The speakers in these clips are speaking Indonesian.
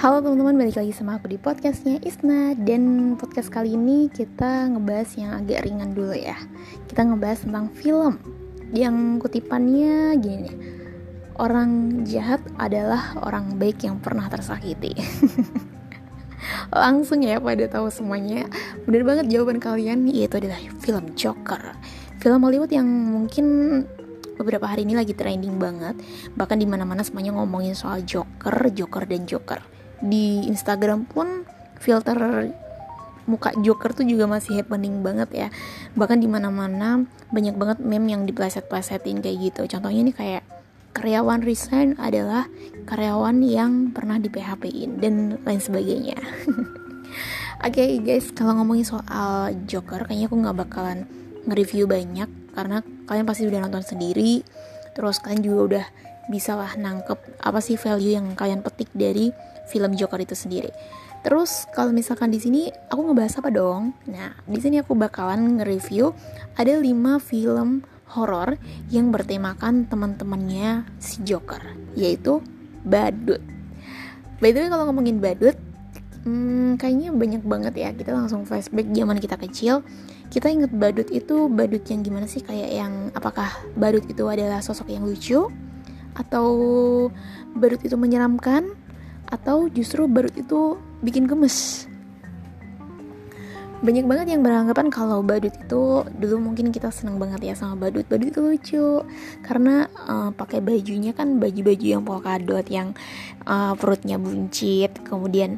Halo teman-teman, balik lagi sama aku di podcastnya Isna. Dan podcast kali ini kita ngebahas yang agak ringan dulu ya. Kita ngebahas tentang film Yang kutipannya gini. Nih Orang jahat adalah orang baik yang pernah tersakiti. Langsung ya pada tahu semuanya. Bener banget jawaban kalian Yaitu adalah film Joker. Film Hollywood yang mungkin beberapa hari ini lagi trending banget. Bahkan di mana mana semuanya ngomongin soal Joker, Joker dan Joker di Instagram pun filter muka Joker tuh juga masih happening banget ya. Bahkan di mana mana banyak banget meme yang dipleset-plesetin kayak gitu. Contohnya ini kayak karyawan resign adalah karyawan yang pernah di PHP-in dan lain sebagainya. Oke okay, guys, kalau ngomongin soal Joker, kayaknya aku nggak bakalan nge-review banyak karena kalian pasti udah nonton sendiri. Terus kalian juga udah bisa lah nangkep apa sih value yang kalian petik dari film Joker itu sendiri. Terus kalau misalkan di sini aku ngebahas apa dong? Nah, di sini aku bakalan nge-review ada 5 film horor yang bertemakan teman-temannya si Joker, yaitu Badut. By the way kalau ngomongin Badut, hmm, kayaknya banyak banget ya. Kita langsung flashback zaman kita kecil. Kita inget Badut itu Badut yang gimana sih? Kayak yang apakah Badut itu adalah sosok yang lucu atau Badut itu menyeramkan atau justru baru itu bikin gemes. Banyak banget yang beranggapan kalau badut itu dulu mungkin kita seneng banget ya sama badut badut itu lucu. Karena uh, pakai bajunya kan baju-baju yang polkadot yang uh, perutnya buncit kemudian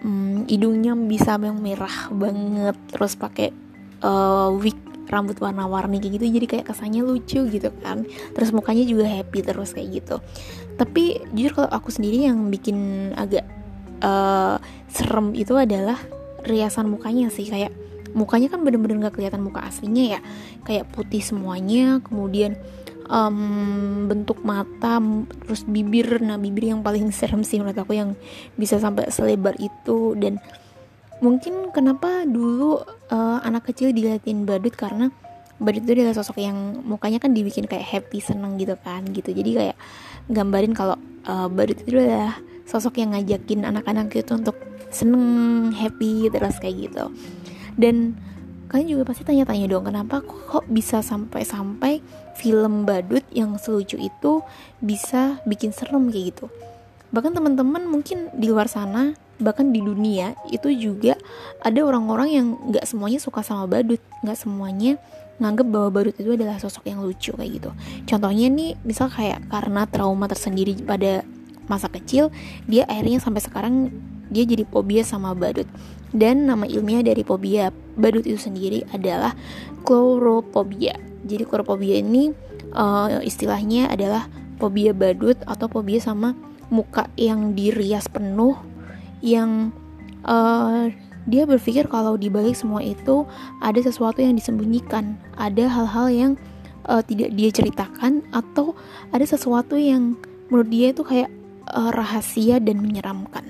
um, hidungnya bisa yang merah banget terus pakai uh, wig rambut warna-warni kayak gitu jadi kayak kesannya lucu gitu kan. Terus mukanya juga happy terus kayak gitu. Tapi jujur kalau aku sendiri yang bikin agak uh, serem itu adalah riasan mukanya sih. Kayak mukanya kan bener-bener gak kelihatan muka aslinya ya. Kayak putih semuanya kemudian um, bentuk mata terus bibir. Nah bibir yang paling serem sih menurut aku yang bisa sampai selebar itu. Dan mungkin kenapa dulu uh, anak kecil diliatin badut karena badut itu adalah sosok yang mukanya kan dibikin kayak happy seneng gitu kan gitu. Jadi kayak gambarin kalau uh, badut itu adalah sosok yang ngajakin anak-anak itu untuk seneng happy terus kayak gitu. Dan kalian juga pasti tanya-tanya dong kenapa kok bisa sampai-sampai film badut yang selucu itu bisa bikin serem kayak gitu? Bahkan teman-teman mungkin di luar sana bahkan di dunia itu juga ada orang-orang yang nggak semuanya suka sama badut nggak semuanya nganggep bahwa badut itu adalah sosok yang lucu kayak gitu. Contohnya nih misal kayak karena trauma tersendiri pada masa kecil dia akhirnya sampai sekarang dia jadi fobia sama badut. Dan nama ilmiah dari fobia badut itu sendiri adalah chlorophobia. Jadi chlorophobia ini uh, istilahnya adalah fobia badut atau fobia sama muka yang dirias penuh yang uh, dia berpikir kalau di balik semua itu ada sesuatu yang disembunyikan, ada hal-hal yang uh, tidak dia ceritakan atau ada sesuatu yang menurut dia itu kayak uh, rahasia dan menyeramkan.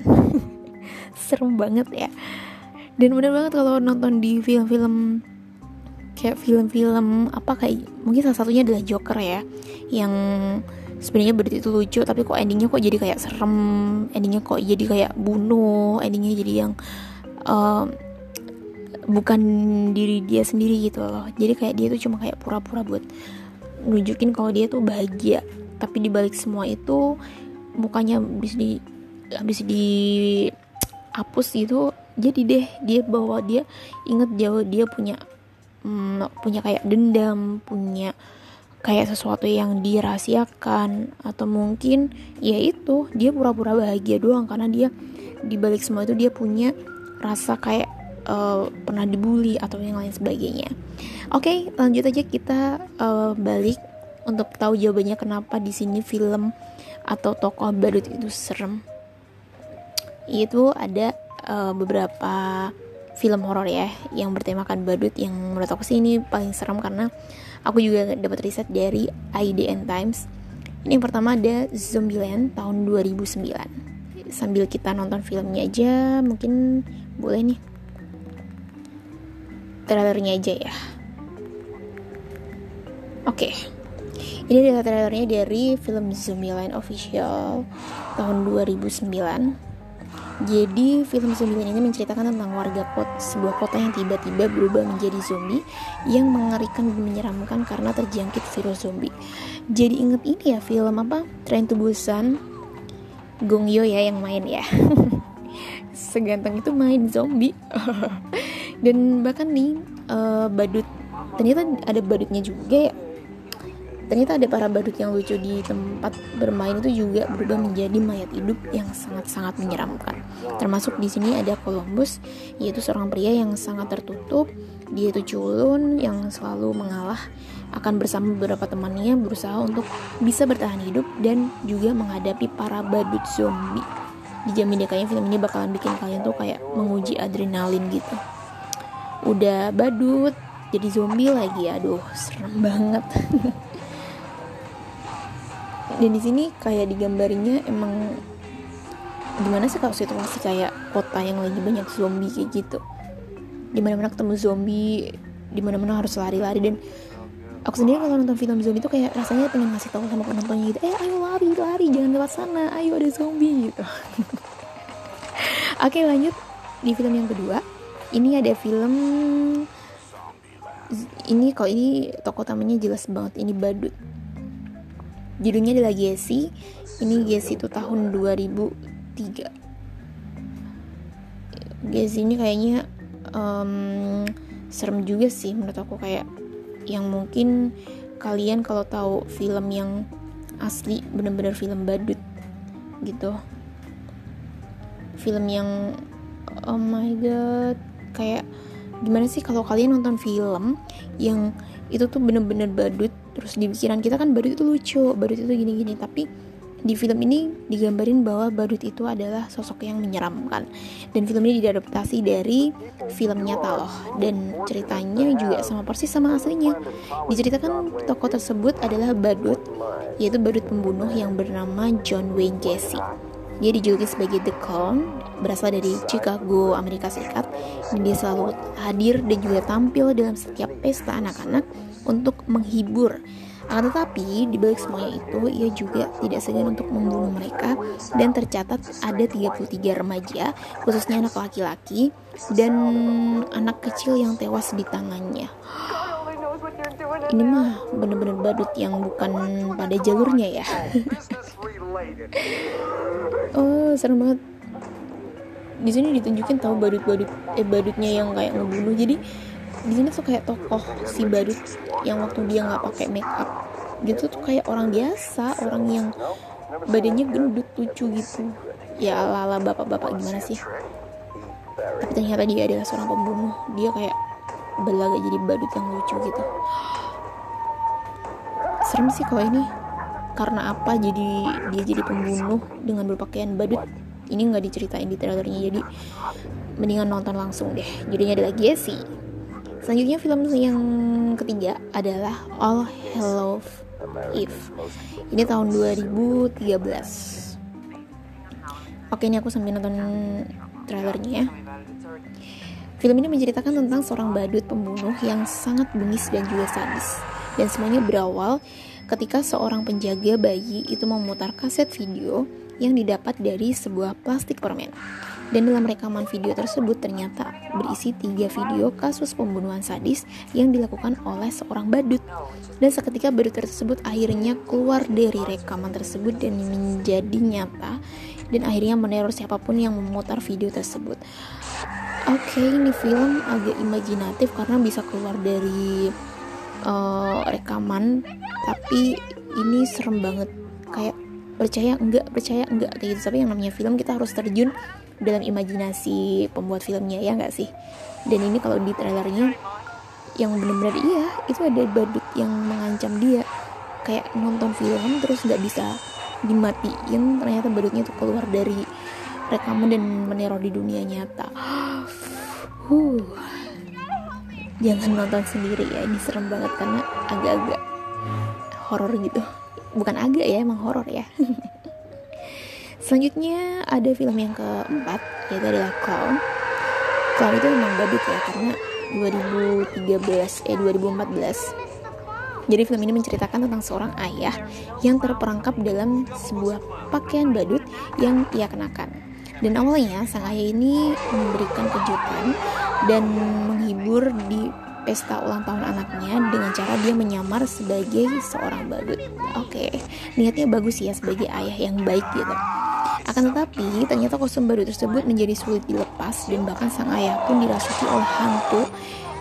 Serem banget ya. Dan bener banget kalau nonton di film-film kayak film-film apa kayak mungkin salah satunya adalah Joker ya yang sebenarnya berarti itu lucu tapi kok endingnya kok jadi kayak serem. Endingnya kok jadi kayak bunuh. Endingnya jadi yang uh, bukan diri dia sendiri gitu loh. Jadi kayak dia tuh cuma kayak pura-pura buat nunjukin kalau dia tuh bahagia. Tapi dibalik semua itu mukanya habis di habis di hapus gitu jadi deh dia bawa dia inget jauh dia punya hmm, punya kayak dendam punya kayak sesuatu yang dirahasiakan atau mungkin ya itu dia pura-pura bahagia doang karena dia di balik semua itu dia punya rasa kayak uh, pernah dibully atau yang lain sebagainya. Oke, okay, lanjut aja kita uh, balik untuk tahu jawabannya kenapa di sini film atau tokoh badut itu serem. Itu ada uh, beberapa film horor ya yang bertemakan badut yang menurut aku sih ini paling serem karena aku juga dapat riset dari IDN Times. Ini yang pertama ada Zombieland tahun 2009 sambil kita nonton filmnya aja mungkin boleh nih. Trailernya aja ya. Oke. Okay. ini adalah trailernya dari film Zombieland official tahun 2009 Jadi film zombie ini menceritakan tentang warga kot sebuah kota yang tiba-tiba berubah menjadi zombie yang mengerikan dan menyeramkan karena terjangkit virus zombie. Jadi inget ini ya film apa? Train to Busan. Gong Yoo ya yang main ya. Seganteng itu main zombie. dan bahkan nih uh, badut ternyata ada badutnya juga ya Ternyata ada para badut yang lucu di tempat bermain itu juga berubah menjadi mayat hidup yang sangat-sangat menyeramkan. Termasuk di sini ada Columbus, yaitu seorang pria yang sangat tertutup. Dia itu culun yang selalu mengalah akan bersama beberapa temannya berusaha untuk bisa bertahan hidup dan juga menghadapi para badut zombie. Dijamin deh kayaknya film ini bakalan bikin kalian tuh kayak menguji adrenalin gitu. Udah badut, jadi zombie lagi, aduh serem banget. dan di sini kayak digambarinya emang gimana sih kalau situasi kayak kota yang lagi banyak zombie kayak gitu? Di mana mana ketemu zombie di mana mana harus lari-lari. Dan aku sendiri kalau nonton film zombie itu kayak rasanya pengen ngasih tahu sama penontonnya gitu eh ayo lari lari jangan lewat sana ayo ada zombie gitu. Oke lanjut di film yang kedua. Ini ada film ini kalau ini tokoh utamanya jelas banget ini badut judulnya adalah Gesi ini Gesi itu tahun 2003 Gesi ini kayaknya um, serem juga sih menurut aku. Kayak yang mungkin kalian kalau tahu film yang asli bener-bener film badut gitu. Film yang oh my god kayak gimana sih? Kalau kalian nonton film yang itu tuh bener-bener badut terus di pikiran kita kan badut itu lucu badut itu gini-gini. Tapi di film ini digambarin bahwa badut itu adalah sosok yang menyeramkan. Dan film ini diadaptasi dari film nyata loh. Dan ceritanya juga sama persis sama aslinya. Diceritakan tokoh tersebut adalah badut yaitu badut pembunuh yang bernama John Wayne Gacy. Dia dijuluki sebagai The Clown, berasal dari Chicago, Amerika Serikat, dan dia selalu hadir dan juga tampil dalam setiap pesta anak-anak untuk menghibur. Akan tetapi, di balik semuanya itu, ia juga tidak segan untuk membunuh mereka dan tercatat ada 33 remaja, khususnya anak laki-laki, dan anak kecil yang tewas di tangannya. Ini mah bener-bener badut yang bukan pada jalurnya ya. oh, serem banget. Di sini ditunjukin tahu badut-badut eh badutnya yang kayak ngebunuh. Jadi di sini tuh kayak tokoh si badut yang waktu dia nggak pakai make up gitu tuh kayak orang biasa orang yang badannya gendut lucu gitu. Ya ala ala bapak-bapak gimana sih? Tapi ternyata dia adalah seorang pembunuh. Dia kayak belaga jadi badut yang lucu gitu. Serem sih kalau ini. Karena apa jadi dia jadi pembunuh dengan berpakaian badut? Ini nggak diceritain di trailernya jadi mendingan nonton langsung deh. Jadinya ada lagi sih Selanjutnya film yang ketiga adalah All Hello Eve. Ini tahun 2013. Oke, ini aku sambil nonton trailernya ya. Film ini menceritakan tentang seorang badut pembunuh yang sangat bengis dan juga sadis. Dan semuanya berawal ketika seorang penjaga bayi itu memutar kaset video yang didapat dari sebuah plastik permen. Dan dalam rekaman video tersebut ternyata berisi tiga video kasus pembunuhan sadis yang dilakukan oleh seorang badut. Dan seketika badut tersebut akhirnya keluar dari rekaman tersebut dan menjadi nyata dan akhirnya meneror siapa pun yang memutar video tersebut. Oke, okay, ini film agak imajinatif karena bisa keluar dari uh, rekaman, tapi ini serem banget. Kayak percaya enggak, percaya enggak kayak gitu. Tapi yang namanya film kita harus terjun dalam imajinasi pembuat filmnya ya nggak sih? Dan ini kalau di trailernya yang benar-benar iya itu ada badut yang mengancam dia. Kayak nonton film terus nggak bisa dimatiin ternyata badutnya tuh keluar dari rekaman dan meneror di dunia nyata. Huh. Jangan nonton sendiri ya ini serem banget karena agak-agak horor gitu. Bukan agak ya emang horor ya Selanjutnya ada film yang keempat yaitu adalah Clown. Clown itu memang badut ya karena 2013 eh 2014. Jadi film ini menceritakan tentang seorang ayah yang terperangkap dalam sebuah pakaian badut yang ia kenakan. Dan awalnya sang ayah ini memberikan kejutan dan menghibur di pesta ulang tahun anaknya dengan cara dia menyamar sebagai seorang badut. Oke, okay. niatnya bagus ya sebagai ayah yang baik gitu. Akan tetapi, ternyata kostum badut tersebut menjadi sulit dilepas dan bahkan sang ayah pun dirasuki oleh hantu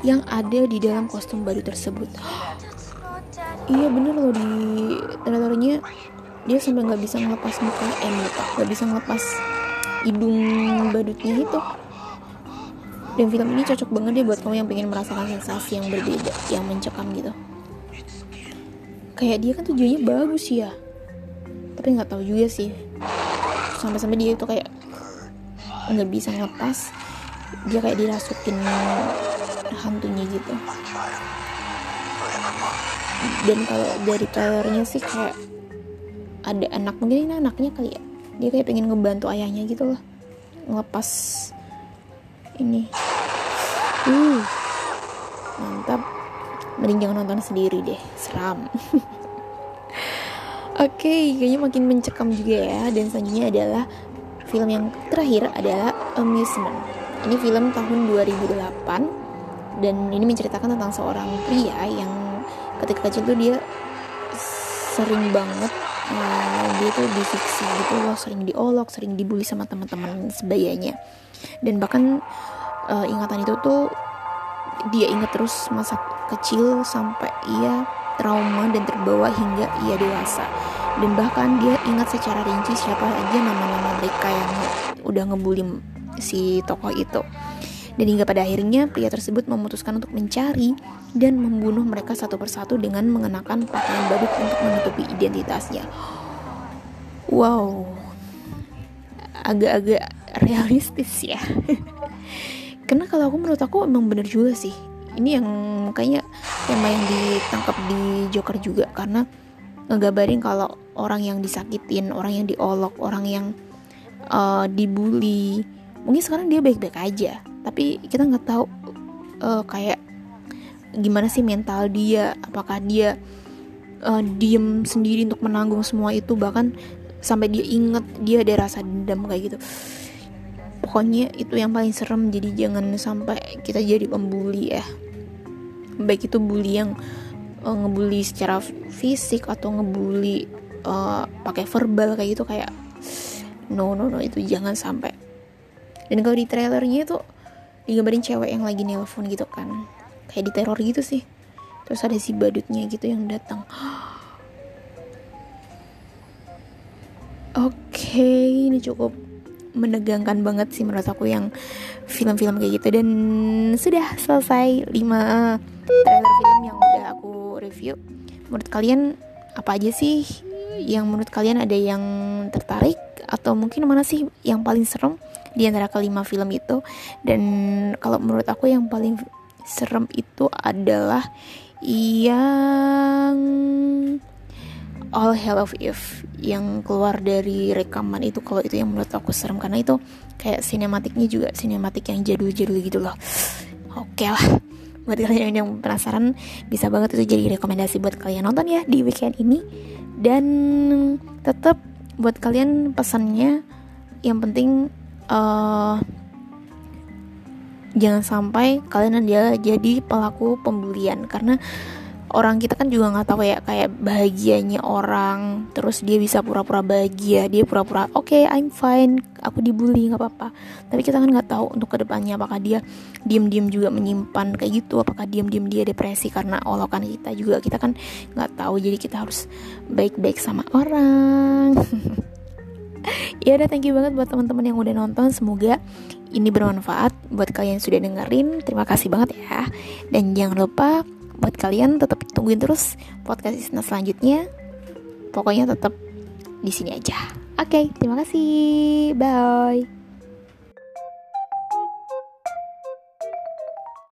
yang ada di dalam kostum badut tersebut. iya bener loh di trailernya dia sampai nggak bisa ngelepas muka eh nggak bisa ngelepas hidung badutnya itu. Dan film ini cocok banget deh buat kamu yang pengen merasakan sensasi yang berbeda yang mencekam gitu. Kayak dia kan tujuannya bagus ya. Tapi nggak tahu juga sih sampai-sampai dia itu kayak nggak bisa ngelepas. Dia kayak dirasukin hantunya gitu. Dan kalau dari trailernya sih kayak ada anak mungkin ini anaknya kali ya. Dia kayak pengen ngebantu ayahnya gitu loh. Ngelepas ini. Uh mantap. Mending jangan nonton sendiri deh. Seram Oke, okay, kayaknya makin mencekam juga ya. Dan selanjutnya adalah film yang terakhir adalah Amusement. Ini film tahun 2008 dan ini menceritakan tentang seorang pria yang ketika kecil tuh dia sering banget uh, dia tuh difiksi gitu loh sering diolok sering dibully sama teman-teman sebayanya dan bahkan uh, ingatan itu tuh dia ingat terus masa kecil sampai ia trauma dan terbawa hingga ia dewasa dan bahkan dia ingat secara rinci siapa aja nama-nama mereka yang udah ngebully si tokoh itu dan hingga pada akhirnya pria tersebut memutuskan untuk mencari dan membunuh mereka satu persatu dengan mengenakan pakaian badut untuk menutupi identitasnya. Wow, agak-agak realistis ya. Karena kalau aku menurut aku emang bener juga sih. Ini yang kayaknya tema yang ditangkap di Joker juga karena ngegabarin kalau orang yang disakitin, orang yang diolok, orang yang uh, dibully, mungkin sekarang dia baik-baik aja. Tapi kita nggak tahu uh, kayak gimana sih mental dia apakah dia uh, diem sendiri untuk menanggung semua itu bahkan sampai dia inget dia ada rasa dendam kayak gitu. Pokoknya itu yang paling serem jadi jangan sampai kita jadi pembuli ya. Baik itu bully yang uh, ngebully secara fisik atau ngebully uh, pakai verbal kayak gitu kayak no no no itu jangan sampai. Dan kalau di trailernya itu digambarin cewek yang lagi nelpon gitu kan. Kayak di teror gitu sih. Terus ada si badutnya gitu yang datang. Oke okay, ini cukup menegangkan banget sih menurut aku yang film-film kayak gitu. Dan sudah selesai 5 trailer film yang udah aku review. Menurut kalian apa aja sih yang menurut kalian ada yang tertarik? Atau mungkin mana sih yang paling serem di antara kelima film itu? Dan kalau menurut aku yang paling serem itu adalah yang All Hell of Eve yang keluar dari rekaman itu. Kalau itu yang menurut aku serem. Karena itu kayak sinematiknya juga sinematik yang jadul-jadul gitu loh. Oke okay lah buat kalian yang penasaran bisa banget itu jadi rekomendasi buat kalian nonton ya di weekend ini. Dan tetap buat kalian pesannya yang penting uh, jangan sampai kalian dia jadi pelaku pembulian karena orang kita kan juga nggak tahu ya kayak bahagianya orang terus dia bisa pura-pura bahagia dia pura-pura oke okay, I'm fine aku dibully nggak apa-apa. Tapi kita kan nggak tahu untuk ke depannya apakah dia diem-diem juga menyimpan kayak gitu apakah diem-diem dia depresi karena olokan kita juga. Kita kan nggak tahu jadi kita harus baik-baik sama orang. Ya udah thank you banget buat teman-teman yang udah nonton. Semoga ini bermanfaat buat kalian yang sudah dengerin. Terima kasih banget ya. Dan jangan lupa buat kalian tetap tungguin terus podcast Isna selanjutnya. Pokoknya tetap di sini aja. Oke okay, terima kasih. Bye